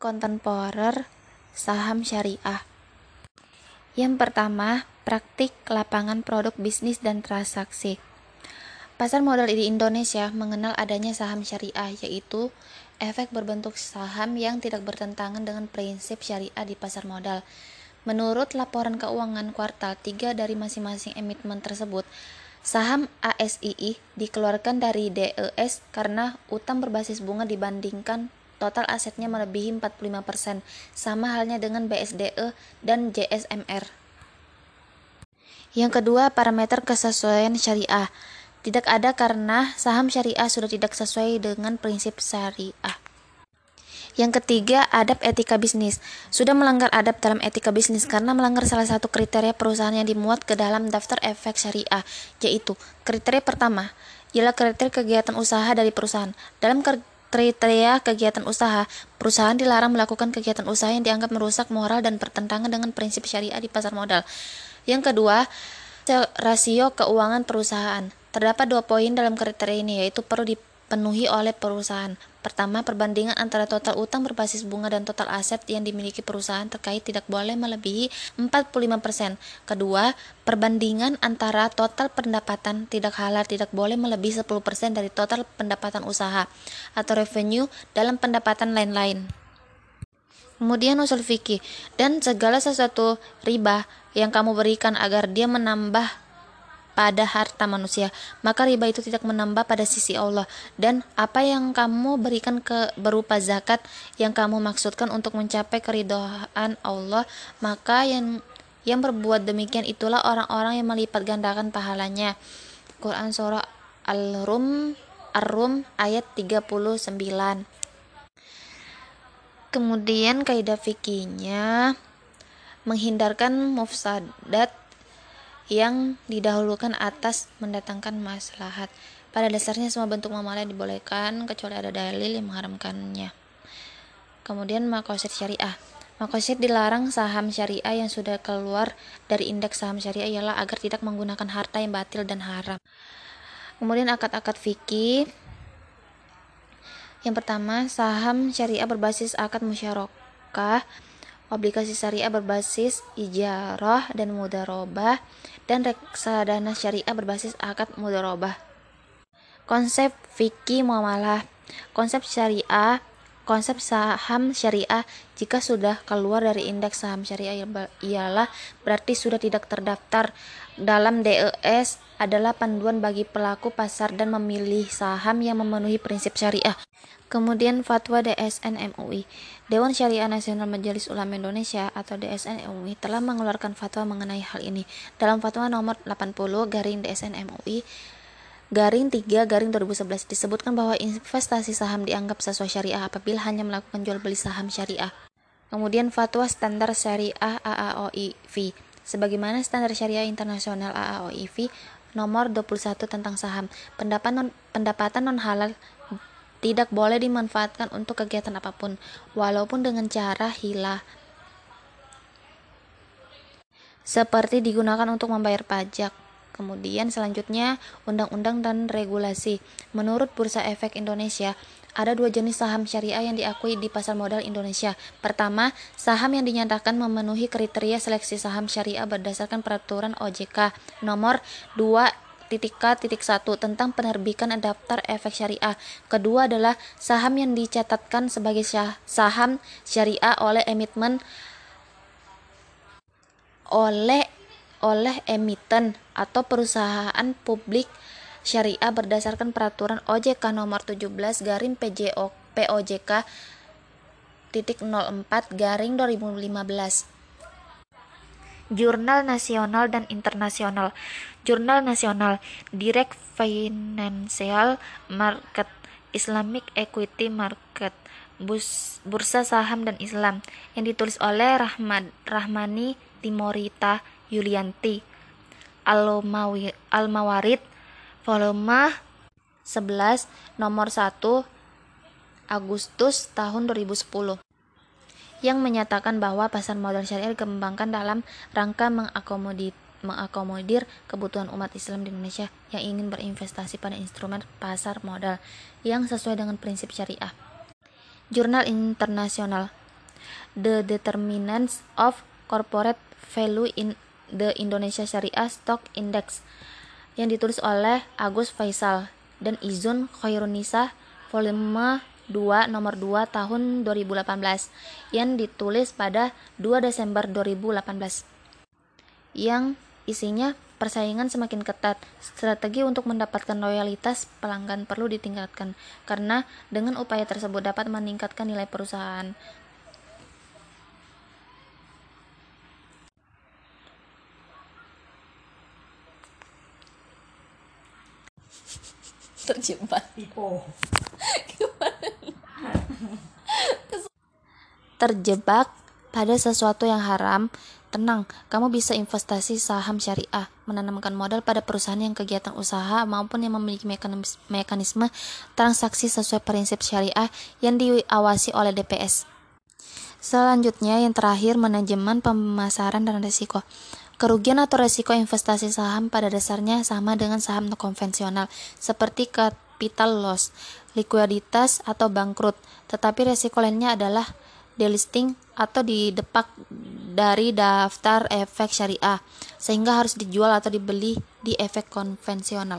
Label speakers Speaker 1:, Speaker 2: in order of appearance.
Speaker 1: kontemporer saham syariah. Yang pertama, praktik lapangan produk bisnis dan transaksi. Pasar modal di Indonesia mengenal adanya saham syariah, yaitu efek berbentuk saham yang tidak bertentangan dengan prinsip syariah di pasar modal. Menurut laporan keuangan kuartal 3 dari masing-masing emiten tersebut, saham ASII dikeluarkan dari DES karena utang berbasis bunga dibandingkan total asetnya melebihi 45%, sama halnya dengan BSDE dan JSMR. Yang kedua, parameter kesesuaian syariah. Tidak ada karena saham syariah sudah tidak sesuai dengan prinsip syariah. Yang ketiga, adab etika bisnis. Sudah melanggar adab dalam etika bisnis karena melanggar salah satu kriteria perusahaan yang dimuat ke dalam daftar efek syariah, yaitu kriteria pertama, ialah kriteria kegiatan usaha dari perusahaan. Dalam kriteria kegiatan usaha, perusahaan dilarang melakukan kegiatan usaha yang dianggap merusak moral dan bertentangan dengan prinsip syariah di pasar modal. Yang kedua, rasio keuangan perusahaan. Terdapat dua poin dalam kriteria ini, yaitu perlu dipenuhi oleh perusahaan. Pertama, perbandingan antara total utang berbasis bunga dan total aset yang dimiliki perusahaan terkait tidak boleh melebihi 45%. Kedua, perbandingan antara total pendapatan tidak halal tidak boleh melebihi 10% dari total pendapatan usaha atau revenue dalam pendapatan lain-lain. Kemudian usul fikih dan segala sesuatu riba yang kamu berikan agar dia menambah pada harta manusia, maka riba itu tidak menambah pada sisi Allah dan apa yang kamu berikan ke berupa zakat yang kamu maksudkan untuk mencapai keridhaan Allah, maka yang yang berbuat demikian itulah orang-orang yang melipat gandakan pahalanya. Quran surah Al-Rum Ar-Rum ayat 39. Kemudian kaidah fikihnya menghindarkan mufsadat yang didahulukan atas mendatangkan maslahat. Pada dasarnya semua bentuk muamalah dibolehkan kecuali ada dalil yang mengharamkannya. Kemudian makosid syariah. Makosid dilarang saham syariah yang sudah keluar dari indeks saham syariah ialah agar tidak menggunakan harta yang batil dan haram. Kemudian akad-akad fikih. Yang pertama, saham syariah berbasis akad musyarakah obligasi syariah berbasis ijarah dan mudarobah, dan reksadana syariah berbasis akad mudarobah. Konsep fikih muamalah Konsep syariah Konsep saham syariah jika sudah keluar dari indeks saham syariah ialah berarti sudah tidak terdaftar dalam DES adalah panduan bagi pelaku pasar dan memilih saham yang memenuhi prinsip syariah. Kemudian fatwa DSN MUI. Dewan Syariah Nasional Majelis Ulama Indonesia atau DSN MUI telah mengeluarkan fatwa mengenai hal ini. Dalam fatwa nomor 80 garing DSN MUI garing 3 garing 2011 disebutkan bahwa investasi saham dianggap sesuai syariah apabila hanya melakukan jual beli saham syariah. Kemudian fatwa standar syariah AAOIV. Sebagaimana standar syariah internasional AAOIV nomor 21 tentang saham, pendapatan non, pendapatan non halal tidak boleh dimanfaatkan untuk kegiatan apa pun, walaupun dengan cara hilah. Seperti digunakan untuk membayar pajak. Kemudian selanjutnya, undang-undang dan regulasi. Menurut Bursa Efek Indonesia, ada dua jenis saham syariah yang diakui di pasar modal Indonesia. Pertama, saham yang dinyatakan memenuhi kriteria seleksi saham syariah berdasarkan peraturan OJK nomor 2 titik titik satu tentang penerbitan daftar efek syariah. Kedua adalah saham yang dicatatkan sebagai saham syariah oleh emiten oleh oleh emiten atau perusahaan publik syariah berdasarkan peraturan OJK nomor 17 garing PJO POJK titik 04 garing 2015 Jurnal Nasional dan Internasional. Jurnal Nasional, Direct Financial Market, Islamic Equity Market, Bursa Saham dan Islam, yang ditulis oleh Rahmad, Rahmani Timorita Yulianti, Al-Mawarid, volume 11, nomor 1, Agustus tahun 2010 yang menyatakan bahwa pasar modal syariah dikembangkan dalam rangka mengakomodir, mengakomodir kebutuhan umat Islam di Indonesia yang ingin berinvestasi pada instrumen pasar modal yang sesuai dengan prinsip syariah. Jurnal Internasional The Determinants of Corporate Value in the Indonesia Syariah Stock Index yang ditulis oleh Agus Faisal dan Izun Khairunisa volume 2 nomor 2 tahun 2018 yang ditulis pada 2 Desember 2018 yang isinya persaingan semakin ketat. Strategi untuk mendapatkan loyalitas pelanggan perlu ditingkatkan karena dengan upaya tersebut dapat meningkatkan nilai perusahaan. Terjebak terjebak pada sesuatu yang haram Tenang, kamu bisa investasi saham syariah, menanamkan modal pada perusahaan yang kegiatan usaha maupun yang memiliki mekanisme transaksi sesuai prinsip syariah yang diawasi oleh DPS. Selanjutnya, yang terakhir, manajemen pemasaran dan risiko. Kerugian atau risiko investasi saham pada dasarnya sama dengan saham konvensional, seperti capital loss, likuiditas, atau bangkrut. Tetapi risiko lainnya adalah delisting atau didepak dari daftar efek syariah, sehingga harus dijual atau dibeli di efek konvensional.